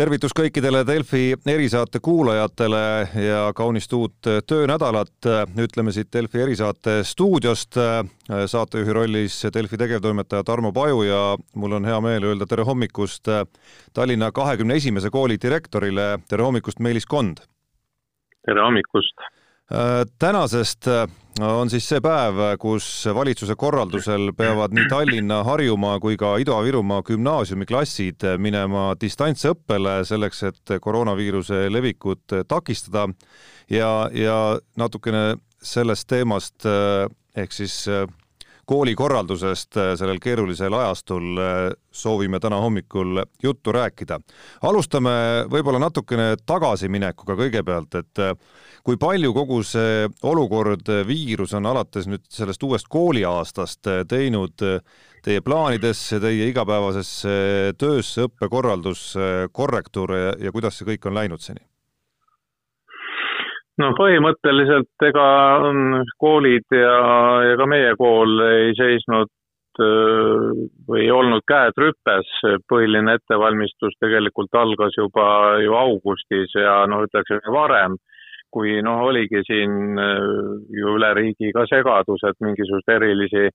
tervitus kõikidele Delfi erisaate kuulajatele ja kaunist uut töönädalat. ütleme siit Delfi erisaate stuudiost saatejuhi rollis Delfi tegevtoimetaja Tarmo Paju ja mul on hea meel öelda tere hommikust Tallinna kahekümne esimese kooli direktorile. tere hommikust, Meelis Kond. tere hommikust. Tänasest on siis see päev, kus valitsuse korraldusel peavad nii Tallinna, Harjumaa kui ka Ida-Virumaa gümnaasiumiklassid minema distantsõppele selleks, et koroonaviiruse levikut takistada. Ja, ja natukene sellest teemast ehk siis koolikorraldusest sellel keerulisel ajastul soovime täna hommikul juttu rääkida. alustame võib-olla natukene tagasiminekuga kõigepealt, et kui palju kogu see olukord, viirus on alates nüüd sellest uuest kooliaastast teinud teie plaanidesse, teie igapäevasesse töösse, õppekorraldusse korrektuure ja, ja kuidas see kõik on läinud seni? No põhimõtteliselt ega koolid ja, ja ka meie kool ei seisnud või ei olnud käed rüpes, põhiline ettevalmistus tegelikult algas juba ju augustis ja no ütleks varem, kui noh, oligi siin ju üle riigi ka segadus, et mingisuguseid erilisi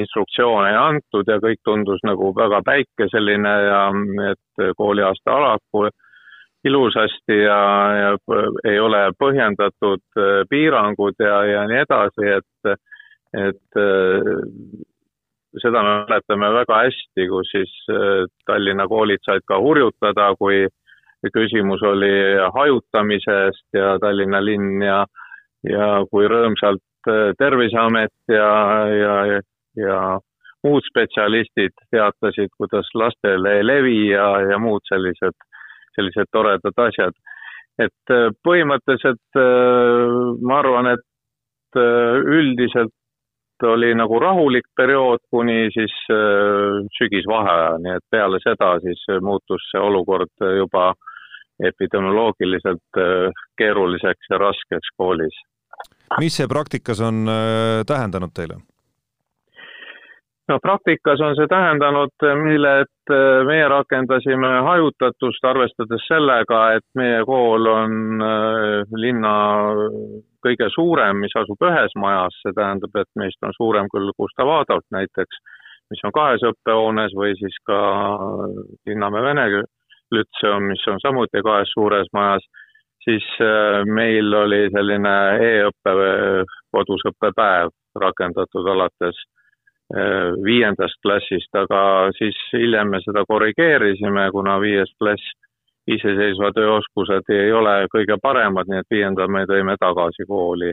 instruktsioone ei antud ja kõik tundus nagu väga päikeseline ja et kooliaasta alab ilusasti ja, ja ei ole põhjendatud äh, piirangud ja, ja nii edasi, et, et äh, seda me mäletame väga hästi, kus siis äh, Tallinna koolid said ka hurjutada, kui küsimus oli hajutamisest ja Tallinna linn ja, ja kui rõõmsalt Terviseamet ja, ja, ja muud spetsialistid teatasid, kuidas lastele ei levi ja, ja muud sellised sellised toredad asjad. et äh, põhimõtteliselt äh, ma arvan, et äh, üldiselt oli nagu rahulik periood kuni siis sügisvaheajani, et peale seda siis muutus see olukord juba epidemioloogiliselt keeruliseks ja raskeks koolis. mis see praktikas on tähendanud teile? No praktikas on see tähendanud, mille, et äh, meie rakendasime hajutatust, arvestades sellega, et meie kool on äh, linna kõige suurem, mis asub ühes majas, see tähendab, et meist on suurem küll Gustav Adolf näiteks, mis on kahes õppehoones või siis ka Linnamäe Vene Lütseum, mis on samuti kahes suures majas, siis meil oli selline e-õppe, kodus õppepäev rakendatud alates viiendast klassist, aga siis hiljem me seda korrigeerisime, kuna viies klass iseseisva tööoskused ei ole kõige paremad, nii et viienda me tõime tagasi kooli.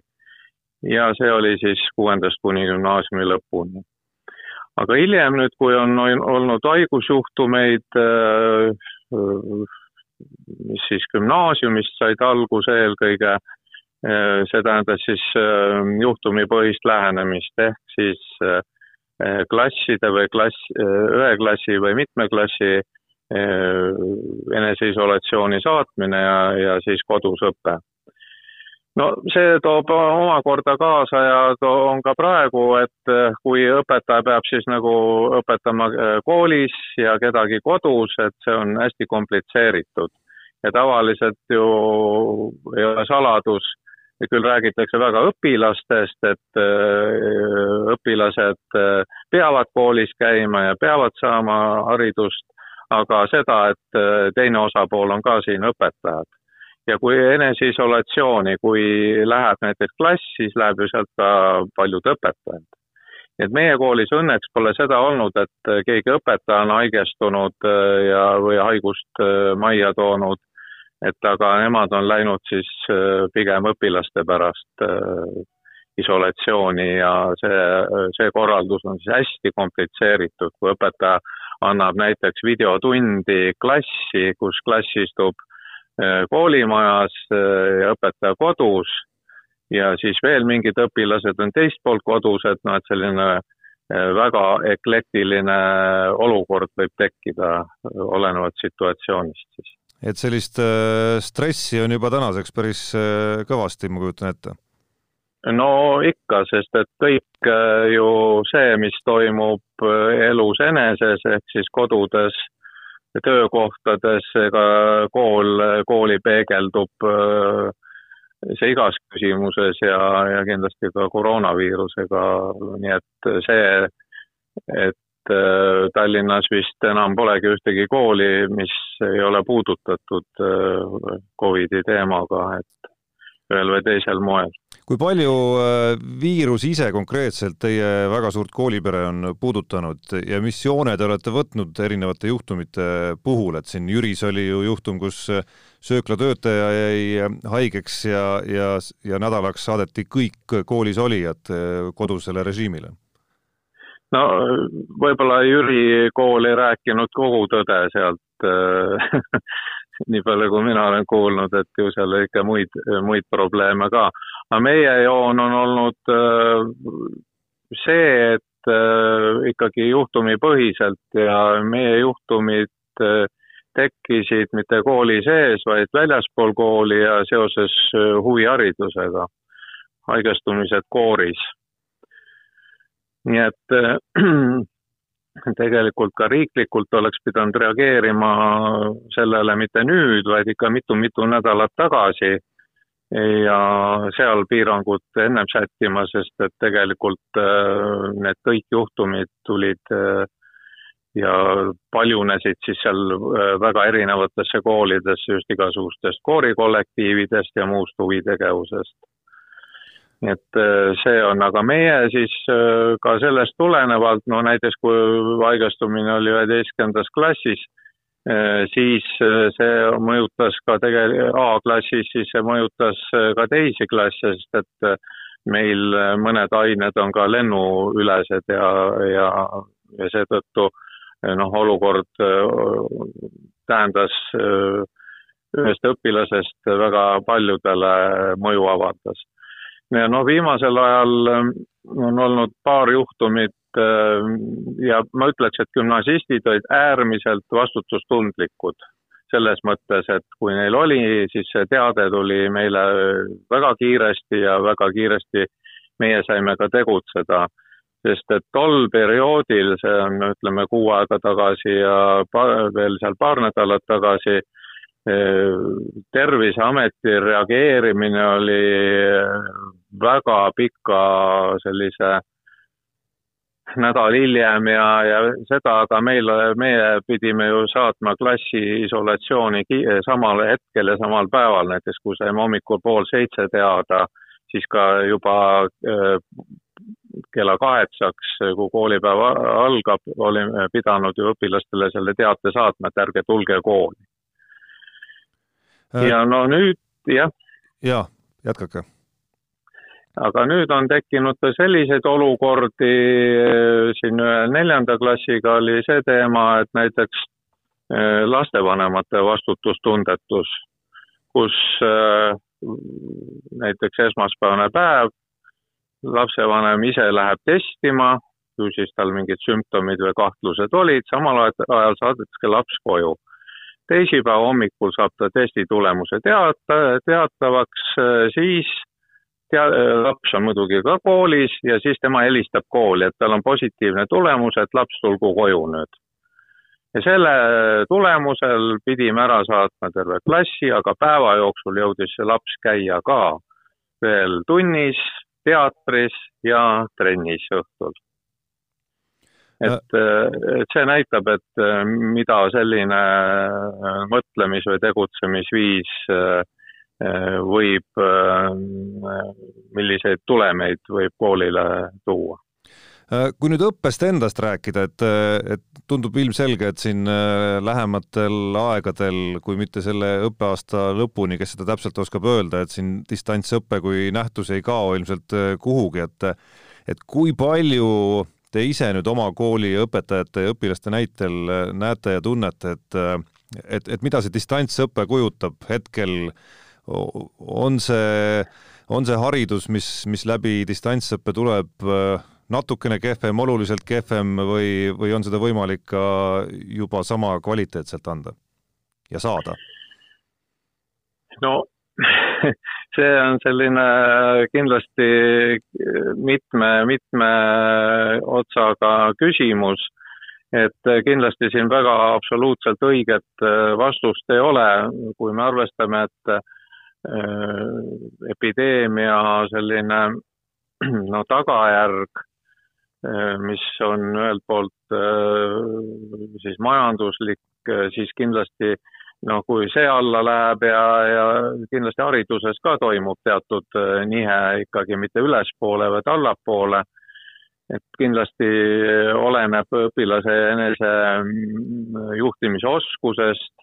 ja see oli siis kuuendast kuni gümnaasiumi lõpuni. aga hiljem nüüd, kui on olnud haigusjuhtumeid, äh, mis siis gümnaasiumist said alguse eelkõige, äh, see tähendas siis juhtumipõhist lähenemist, ehk siis äh, klasside või klass, eh, ühe klassi või mitme klassi eh, eneseisolatsiooni saatmine ja, ja siis kodus õpe. no see toob omakorda kaasa ja on ka praegu, et kui õpetaja peab siis nagu õpetama koolis ja kedagi kodus, et see on hästi komplitseeritud. ja tavaliselt ju ei ole saladus küll räägitakse väga õpilastest, et äh, õpilased äh, peavad koolis käima ja peavad saama haridust, aga seda, et äh, teine osapool on ka siin õpetajad. ja kui eneseisolatsiooni, kui läheb näiteks klass, siis läheb ju sealt ka paljud õpetajad. nii et meie koolis õnneks pole seda olnud, et keegi õpetaja on haigestunud ja, või haigust majja toonud et aga nemad on läinud siis äh, pigem õpilaste pärast äh, isolatsiooni ja see, see korraldus on siis hästi komplitseeritud, kui õpetaja annab näiteks videotundi klassi, kus klass istub äh, koolimajas ja õpetaja kodus ja siis veel mingid õpilased on teist poolt kodus, et noh, et selline väga eklektiline olukord võib tekkida olenevalt situatsioonist siis et sellist äh, stressi on juba tänaseks päris äh, kõvasti, ma kujutan ette. no ikka, sest et kõik äh, ju see, mis toimub elus eneses ehk siis kodudes, töökohtades, ega kool, kooli peegeldub see igas küsimuses ja, ja kindlasti ka koroonaviirusega, nii et see, et Tallinnas vist enam polegi ühtegi kooli, mis ei ole puudutatud Covidi teemaga, et ühel või teisel moel kui palju äh, viirus ise konkreetselt teie väga suurt koolipere on puudutanud ja mis joone te olete võtnud erinevate juhtumite puhul, et siin Jüris oli ju juhtum, kus sööklatöötaja jäi haigeks ja, ja, ja nädalaks saadeti kõik koolis olijad äh, kodusele režiimile? No võib-olla Jüri kool ei rääkinud kogu tõde sealt äh, nii palju, kui mina olen kuulnud, et ju seal ikka muid, muid probleeme ka. aga meie joon on olnud äh, see, et äh, ikkagi juhtumipõhiselt ja meie juhtumid tekkisid mitte kooli sees, vaid väljaspool kooli ja seoses huviharidusega, haigestumised kooris. Nii et tegelikult ka riiklikult oleks pidanud reageerima sellele mitte nüüd, vaid ikka mitu-mitu nädalat tagasi. Ja seal piirangud ennem sättima, sest et tegelikult äh, need kõik juhtumid tulid äh, ja paljunesid siis seal äh, väga erinevatesse koolidesse just igasugustest koorikollektiividest ja muust huvitegevusest nii et äh, see on, aga meie siis äh, ka sellest tulenevalt, no näiteks kui haigestumine oli üheteistkümnendas klassis, äh, siis see mõjutas ka tege-, A-klassis, siis see mõjutas ka teisi klasse, sest et meil mõned ained on ka lennuülesed ja, ja, ja seetõttu noh, olukord tähendas ühest õpilasest väga paljudele mõju avaldas ja no viimasel ajal ähm, on olnud paar juhtumit ähm, ja ma ütleks, et gümnasistid olid äärmiselt vastutustundlikud selles mõttes, et kui neil oli, siis see teade tuli meile väga kiiresti ja väga kiiresti meie saime ka tegutseda. sest et tol perioodil, see on, ütleme, kuu aega tagasi ja veel seal paar nädalat tagasi, terviseameti reageerimine oli väga pika sellise nädal hiljem ja, ja seda aga meil, meie pidime ju saatma klassi isolatsiooni samal hetkel ja samal päeval, näiteks kui saime hommikul pool seitse teada, siis ka juba äh, kella kaheksaks, kui koolipäev algab, olime pidanud ju õpilastele selle teate saatma, et ärge tulge kooli. Äh, ja no nüüd jah. ja, jätkake. aga nüüd on tekkinud selliseid olukordi, äh, siin ühe neljanda klassiga oli see teema, et näiteks äh, lastevanemate vastutustundetus, kus näiteks esmaspäevane päev, lapsevanem ise läheb testima, ju siis tal mingid sümptomid või kahtlused olid, samal ajal saadetakse laps koju teisipäeva hommikul saab ta testi tulemuse teata, teatavaks, siis tea-, laps on muidugi ka koolis ja siis tema helistab kooli, et tal on positiivne tulemus, et laps tulgu koju nüüd. ja selle tulemusel pidime ära saatma terve klassi, aga päeva jooksul jõudis see laps käia ka veel tunnis, teatris ja trennis õhtul et, äh, et see näitab, et äh, mida selline äh, mõtlemis- või tegutsemisviis võib, milliseid tulemeid võib koolile tuua. Kui nüüd õppest endast rääkida, et, et tundub ilmselge, et siin lähematel aegadel, kui mitte selle õppeaasta lõpuni, kes seda täpselt oskab öelda, et siin distantsõpe kui nähtus ei kao ilmselt kuhugi, et et kui palju te ise nüüd oma kooli õpetajate ja õpilaste näitel äh, näete ja tunnete, et äh, et, et mida see distantsõpe kujutab hetkel, on see, on see haridus, mis, mis läbi distantsõppe tuleb, äh, natukene kehvem, oluliselt kehvem või, või on seda võimalik ka juba sama kvaliteetselt anda ja saada? no see on selline kindlasti mitme, mitme otsaga küsimus, et kindlasti siin väga absoluutselt õiget vastust ei ole, kui me arvestame, et epideemia selline no tagajärg, mis on ühelt poolt siis majanduslik, siis kindlasti äh, noh, kui see alla läheb ja, ja kindlasti hariduses ka toimub teatud äh, nihe ikkagi mitte ülespoole, vaid allapoole. et kindlasti oleneb õpilase enese mm, juhtimisoskusest,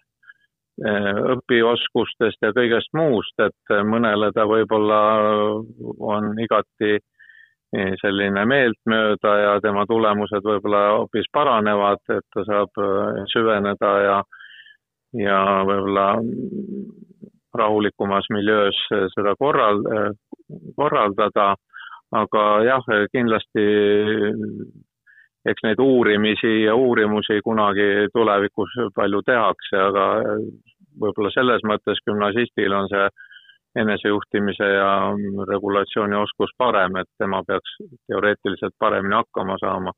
äh, õpioskustest ja kõigest muust, et mõnele ta võib-olla on igati selline meeltmööda ja tema tulemused võib-olla hoopis paranevad, et ta saab äh, süveneda ja ja võib-olla rahulikumas miljöös seda korral-, korraldada, aga jah, kindlasti eks neid uurimisi ja uurimusi kunagi tulevikus palju tehakse, aga võib-olla selles mõttes gümnasistil on see enesejuhtimise ja regulatsiooni oskus parem, et tema peaks teoreetiliselt paremini hakkama saama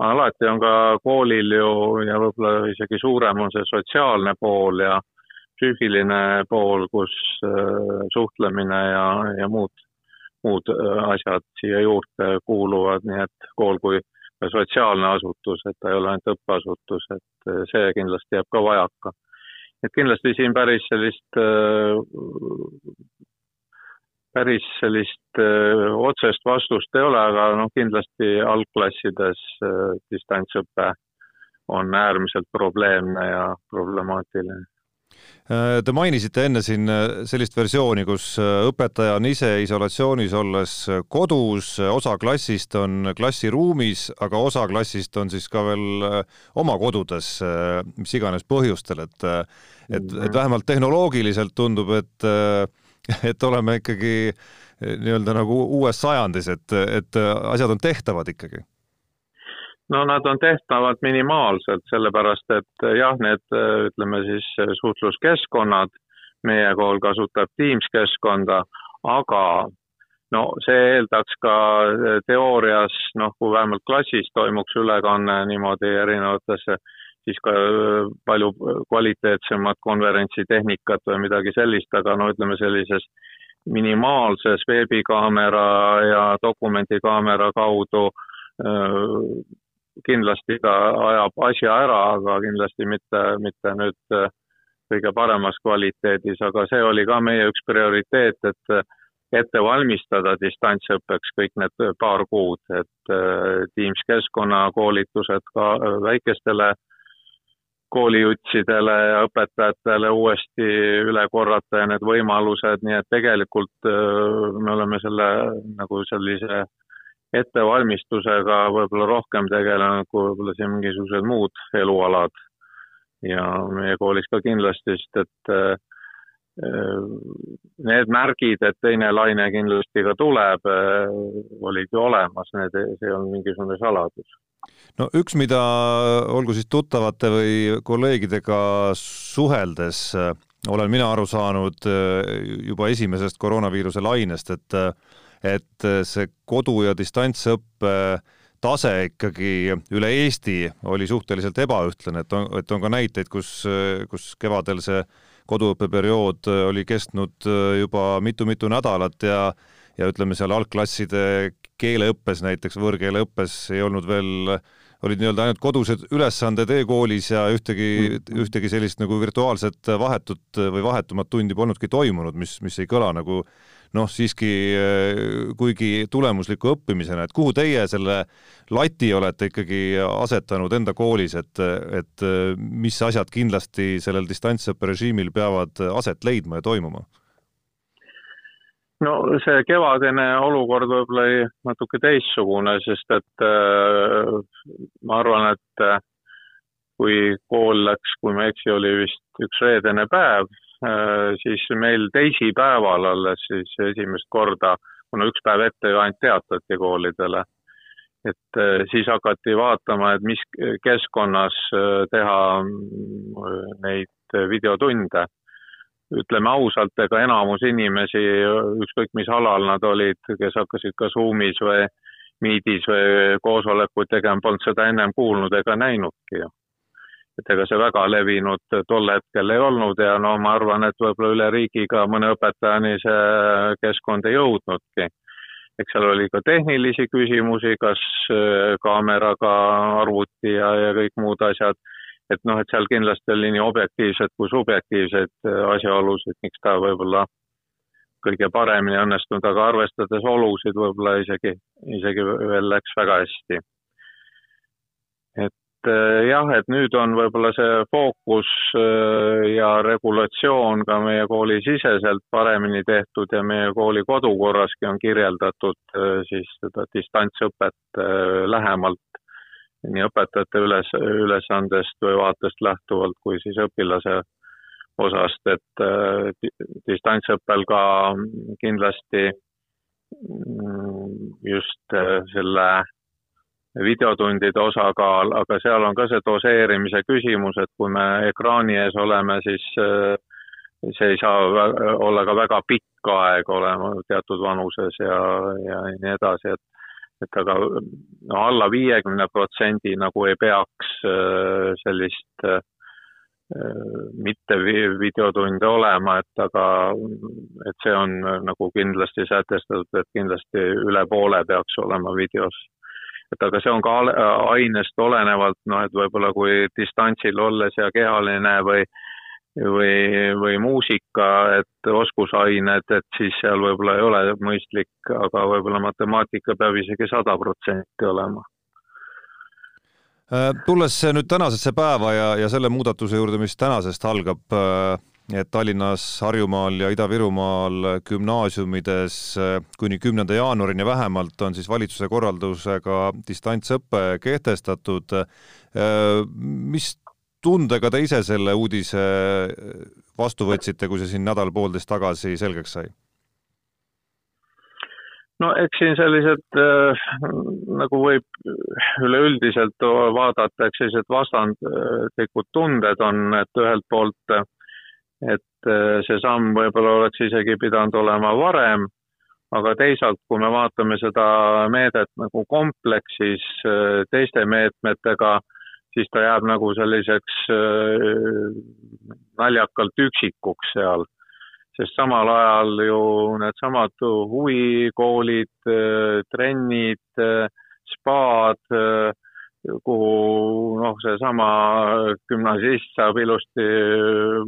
alati on ka koolil ju ja võib-olla isegi suurem on see sotsiaalne pool ja psüühiline pool, kus äh, suhtlemine ja, ja muud, muud äh, asjad siia juurde kuuluvad, nii et kool kui sotsiaalne asutus, et ta ei ole ainult õppeasutus, et äh, see kindlasti jääb ka vajaka. et kindlasti siin päris sellist päris sellist öö, otsest vastust ei ole, aga noh, kindlasti algklassides öö, distantsõpe on äärmiselt probleemne ja problemaatiline. Te mainisite enne siin sellist versiooni, kus õpetaja on ise isolatsioonis olles kodus, osa klassist on klassiruumis, aga osa klassist on siis ka veel oma kodudes, mis iganes põhjustel, et et, et vähemalt tehnoloogiliselt tundub, et et oleme ikkagi eh, nii-öelda nagu uues sajandis, et, et asjad on tehtavad ikkagi? no nad on tehtavad minimaalselt, sellepärast et jah, need ütleme siis suhtluskeskkonnad, meie kool kasutab Teams keskkonda, aga no see eeldaks ka teoorias, noh, kui vähemalt klassis toimuks ülekanne niimoodi erinevatesse siis ka palju kvaliteetsemat konverentsitehnikat või midagi sellist, aga no ütleme sellises minimaalses veebikaamera ja dokumendikaamera kaudu kindlasti ta ajab asja ära, aga kindlasti mitte, mitte nüüd kõige paremas kvaliteedis, aga see oli ka meie üks prioriteet, et ette valmistada distantsõppeks kõik need paar kuud, et Teams keskkonnakoolitused ka väikestele koolijuttidele ja õpetajatele uuesti üle korrata ja need võimalused, nii et tegelikult me oleme selle nagu sellise ettevalmistusega võib-olla rohkem tegelenud kui võib-olla siin mingisugused muud elualad. ja meie koolis ka kindlasti, sest et need märgid, et teine laine kindlasti ka tuleb, olid ju olemas, need, see on mingisugune saladus. No üks, mida olgu siis tuttavate või kolleegidega suheldes äh, olen mina aru saanud äh, juba esimesest koroonaviiruse lainest, et äh, et see kodu- ja distantsõppe tase ikkagi üle Eesti oli suhteliselt ebaühtlane, et on, et on ka näiteid, kus, kus kevadel see koduõppeperiood oli kestnud juba mitu-mitu nädalat ja ja ütleme seal algklasside keeleõppes näiteks, võõrkeeleõppes ei olnud veel olid nii-öelda ainult kodused ülesanded e-koolis ja ühtegi, mm. ühtegi sellist nagu virtuaalset vahetut või vahetumat tundi polnudki toimunud, mis, mis ei kõla nagu noh, siiski kuigi tulemusliku õppimisena, et kuhu teie selle lati olete ikkagi asetanud enda koolis, et, et mis asjad kindlasti sellel distantsõppe režiimil peavad aset leidma ja toimuma? no see kevadine olukord võib-olla oli natuke teistsugune, sest et äh, ma arvan, et äh, kui kool läks, kui ma ei eksi, oli vist üks reedene päev äh,, siis meil teisipäeval alles siis esimest korda, kuna üks päev ette ju ainult teatati koolidele, et äh, siis hakati vaatama, et mis keskkonnas äh, teha äh, neid videotunde ütleme ausalt, ega enamus inimesi, ükskõik mis alal nad olid, kes hakkasid ka Zoomis või miidis või koosolekuid tegema, polnud seda ennem kuulnud ega näinudki ju. Et ega see väga levinud tol hetkel ei olnud ja no ma arvan, et võib-olla üle riigi ka mõne õpetajani see keskkond ei jõudnudki. eks seal oli ka tehnilisi küsimusi, kas äh, kaameraga arvuti ja, ja kõik muud asjad, et noh, et seal kindlasti oli nii objektiivsed kui subjektiivseid äh, asjaolusid, miks ta võib-olla kõige paremini õnnestunud, aga arvestades olusid võib-olla isegi, isegi veel läks väga hästi. et äh, jah, et nüüd on võib-olla see fookus äh, ja regulatsioon ka meie kooli siseselt paremini tehtud ja meie kooli kodukorraski on kirjeldatud äh, siis seda distantsõpet lähemalt nii õpetajate üles, ülesandest või vaatest lähtuvalt kui siis õpilase osast, et distantsõppel ka kindlasti mm, just selle videotundide osakaal, aga seal on ka see doseerimise küsimus, et kui me ekraani ees oleme, siis äh, see ei saa olla ka väga pikk aeg olema teatud vanuses ja, ja nii edasi, et et aga no alla viiekümne protsendi nagu ei peaks sellist äh, mitte videotunde olema, et aga, et see on nagu kindlasti sätestatud, et kindlasti üle poole peaks olema videos. Et aga see on ka ainest olenevalt, noh, et võib-olla kui distantsil olles ja kehaline või või, või muusika, et oskusained, et siis seal võib-olla ei ole mõistlik, aga võib-olla matemaatika peab isegi sada protsenti olema. Äh, tulles nüüd tänasesse päeva ja, ja selle muudatuse juurde, mis tänasest algab, äh, et Tallinnas, Harjumaal ja Ida-Virumaal gümnaasiumides äh, kuni kümnenda jaanuarini vähemalt on siis valitsuse korraldusega distantsõpe kehtestatud. mis tundega te ise selle uudise vastu võtsite, kui see siin nädal-poolteist tagasi selgeks sai? no eks siin sellised äh, nagu võib üleüldiselt vaadata, eks sellised vastandlikud tunded on, et ühelt poolt, et äh, see samm võib-olla oleks isegi pidanud olema varem, aga teisalt, kui me vaatame seda meedet nagu kompleksis äh, teiste meetmetega, siis ta jääb nagu selliseks äh, naljakalt üksikuks seal. Sest samal ajal ju needsamad huvikoolid, trennid, spaad, kuhu noh, seesama gümnasist saab ilusti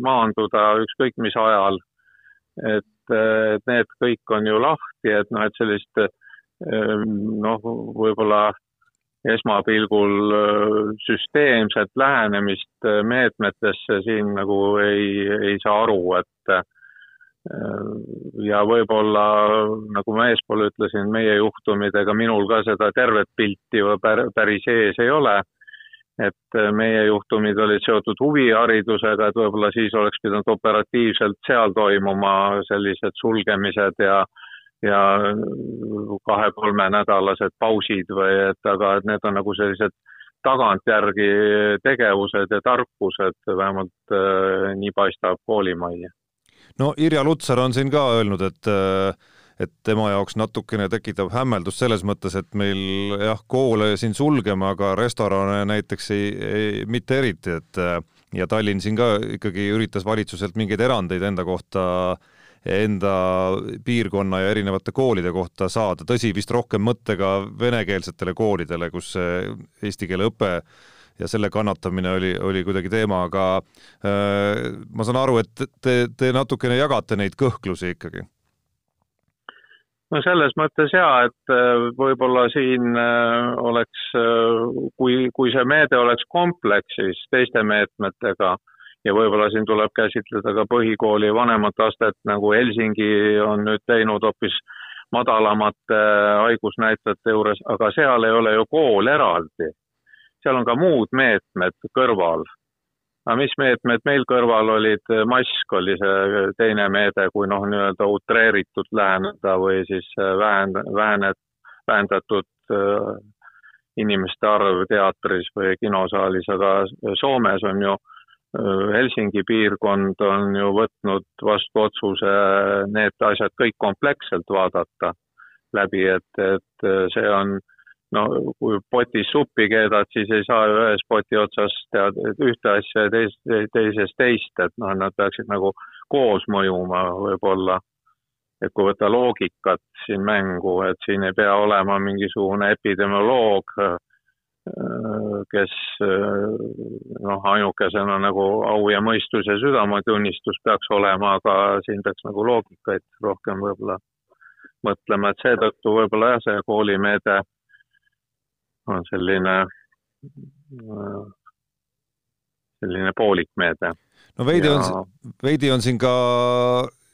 maanduda ükskõik mis ajal. et, et need kõik on ju lahti, et noh, et sellist noh, võib-olla esmapilgul süsteemset lähenemist meetmetesse siin nagu ei, ei saa aru, et ja võib-olla, nagu ma eespool ütlesin, meie juhtumidega minul ka seda tervet pilti päris ees ei ole. et äh, meie juhtumid olid seotud huviharidusega, et võib-olla siis oleks pidanud operatiivselt seal toimuma sellised sulgemised ja ja kahe-kolmenädalased pausid või et aga et need on nagu sellised tagantjärgi tegevused ja tarkused, vähemalt äh, nii paistab koolimajja no Irja Lutsar on siin ka öelnud, et et tema jaoks natukene tekitab hämmeldust selles mõttes, et meil jah, koole siin sulgeme, aga restorane näiteks ei, ei, mitte eriti, et ja Tallinn siin ka ikkagi üritas valitsuselt mingeid erandeid enda kohta enda piirkonna ja erinevate koolide kohta saada, tõsi, vist rohkem mõttega venekeelsetele koolidele, kus eesti keele õpe ja selle kannatamine oli, oli kuidagi teema, aga äh, ma saan aru, et te, te natukene jagate neid kõhklusi ikkagi. No selles mõttes jaa, et äh, võib-olla siin äh, oleks, äh, kui, kui see meede oleks kompleksis teiste meetmetega ja võib-olla siin tuleb käsitleda ka põhikooli vanemat astet, nagu Helsingi on nüüd teinud hoopis madalamate haigusnäitajate juures, aga seal ei ole ju kool eraldi seal on ka muud meetmed kõrval. aga mis meetmed meil kõrval olid, mask oli see teine meede, kui noh, nii-öelda utreeritud läheneda või siis vähend-, vähened, vähendatud äh, inimeste arv teatris või kinosaalis, aga Soomes on ju äh, Helsingi piirkond on ju võtnud vastu otsuse need asjad kõik kompleksselt vaadata läbi, et, et see on no kui potis suppi keedad, siis ei saa ju ühes poti otsas tead ühte asja ja teis, teises teist, et noh, nad peaksid nagu koos mõjuma võib-olla. et kui võtta loogikat siin mängu, et siin ei pea olema mingisugune epidemioloog, kes noh, ainukesena nagu au ja mõistus ja südametunnistus peaks olema, aga siin peaks nagu loogikaid rohkem võib-olla mõtlema, et seetõttu võib-olla jah, see koolimeede on selline, selline poolik meede. no veidi ja... on, veidi on siin ka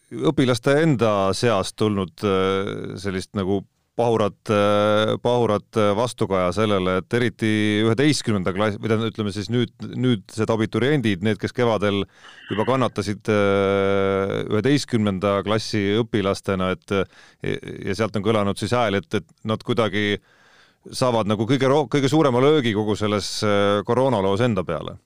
õpilaste enda seast tulnud äh, sellist nagu pahurat, äh, pahurat vastukaja sellele, et eriti üheteistkümnenda klass, või tähendab, ütleme siis nüüd, nüüdsed abituriendid, need, kes kevadel juba kannatasid äh, üheteistkümnenda klassi õpilastena, et ja sealt on kõlanud siis hääl, et, et nad kuidagi äh, saavad nagu kõige, kõige suurema löögi kogu selles äh, koroonaloos enda peale?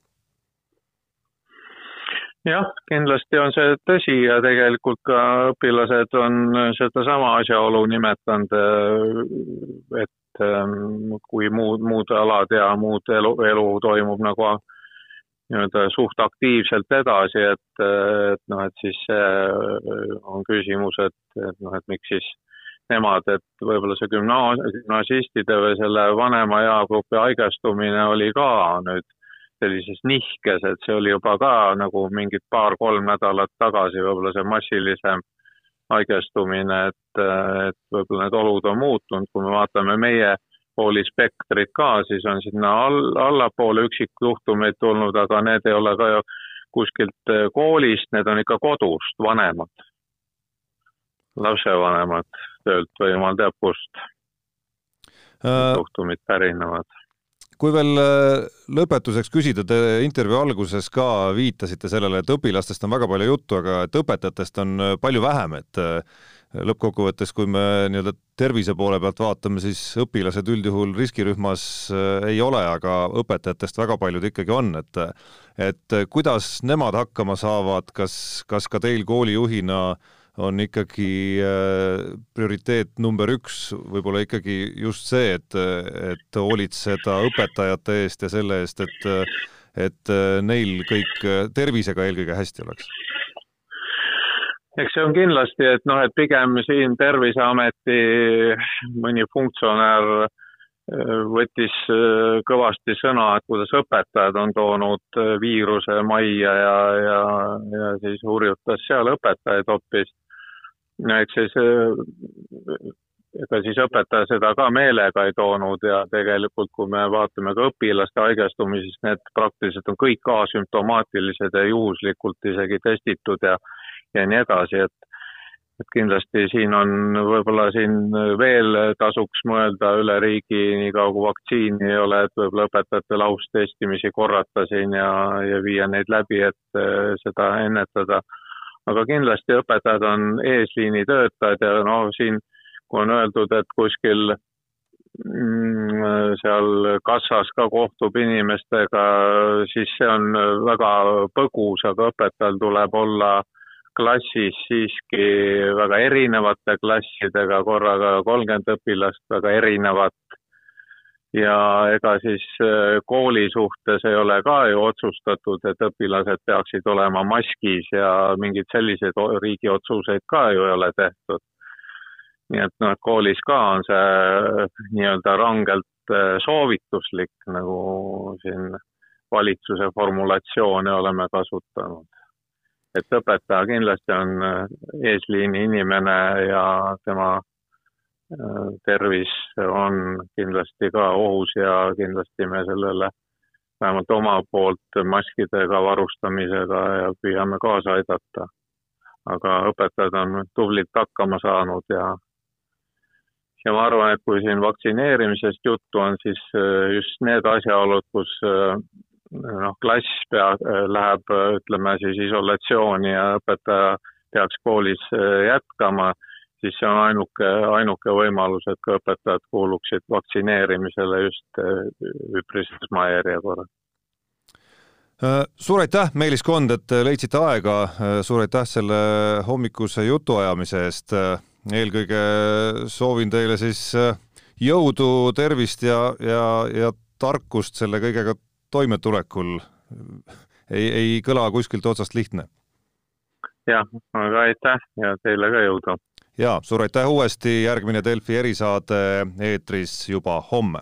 jah, kindlasti on see tõsi ja tegelikult ka õpilased on sedasama asjaolu nimetanud, äh, et ähm, kui muud, muud alad ja muud elu, elu toimub nagu nii-öelda suht aktiivselt edasi, et, et noh, et siis see on küsimus, et, et noh, et miks siis nemad, et võib-olla see gümnaas-, gümnasistide või selle vanema eagrupi haigestumine oli ka nüüd sellises nihkes, et see oli juba ka nagu mingid paar-kolm nädalat tagasi võib-olla see massilisem haigestumine, et, et võib-olla need olud on muutunud, kui me vaatame meie kooli spektrit ka, siis on sinna all, allapoole üksikjuhtumeid tulnud, aga need ei ole ka ju kuskilt koolist, need on ikka kodust, vanemad, lapsevanemad töölt või jumal teab kust äh, juhtumid pärinevad. kui veel äh, lõpetuseks küsida, te intervjuu alguses ka viitasite sellele, et õpilastest on väga palju juttu, aga et õpetajatest on äh, palju vähem, et lõppkokkuvõttes, kui me nii-öelda tervise poole pealt vaatame, siis õpilased üldjuhul riskirühmas ei ole, aga õpetajatest väga paljud ikkagi on, et et kuidas nemad hakkama saavad, kas, kas ka teil koolijuhina äh, on ikkagi äh, prioriteet number üks võib-olla ikkagi just see, et, et hoolitseda õpetajate eest ja selle eest, et, et neil kõik tervisega eelkõige hästi oleks? eks see on kindlasti, et noh, et pigem siin Terviseameti mõni funktsionär äh, võttis äh, kõvasti sõna, et kuidas õpetajad on toonud viiruse majja ja, ja, ja siis hurjutas seal õpetajaid hoopis eks siis ega siis õpetaja seda ka meelega ei toonud ja tegelikult, kui me vaatame ka õpilaste haigestumisi, siis need praktiliselt on kõik asümptomaatilised ja juhuslikult isegi testitud ja, ja nii edasi, et et kindlasti siin on, võib-olla siin veel tasuks mõelda üle riigi, niikaua kui vaktsiini ei ole, et võib-olla õpetajate laustestimisi korrata siin ja, ja viia neid läbi, et seda ennetada aga kindlasti õpetajad on eesliini töötajad ja noh, siin kui on öeldud, et kuskil mm, seal kassas ka kohtub inimestega, siis see on väga põgus, aga õpetajal tuleb olla klassis siiski väga erinevate klassidega, korraga kolmkümmend õpilast, väga erinevat ja ega siis äh, kooli suhtes ei ole ka ju otsustatud, et õpilased peaksid olema maskis ja mingeid selliseid riigi otsuseid ka ju ei ole tehtud. nii et noh, et koolis ka on see äh, nii-öelda rangelt äh, soovituslik, nagu siin valitsuse formulatsioone oleme kasutanud. et õpetaja kindlasti on eesliini inimene ja tema tervis on kindlasti ka ohus ja kindlasti me sellele vähemalt oma poolt maskidega varustamisega ja püüame kaasa aidata. aga õpetajad on tublilt hakkama saanud ja ja ma arvan, et kui siin vaktsineerimisest juttu on, siis äh, just need asjaolud, kus äh, noh, klass pea, äh, läheb, ütleme siis isolatsiooni ja õpetaja peaks koolis jätkama siis see on ainuke, ainuke võimalus, et ka õpetajad kuuluksid vaktsineerimisele just eh, üpris esmajärjekorras. Äh, suur aitäh, Meelis Kond, et leidsite aega, äh, suur aitäh selle hommikuse jutuajamise eest. Äh, eelkõige soovin teile siis jõudu, tervist ja, ja, ja tarkust selle kõigega toimetulekul. ei, ei kõla kuskilt otsast lihtne. jah, aga aitäh ja teile ka jõudu ja suur aitäh uuesti, järgmine Delfi erisaade eetris juba homme.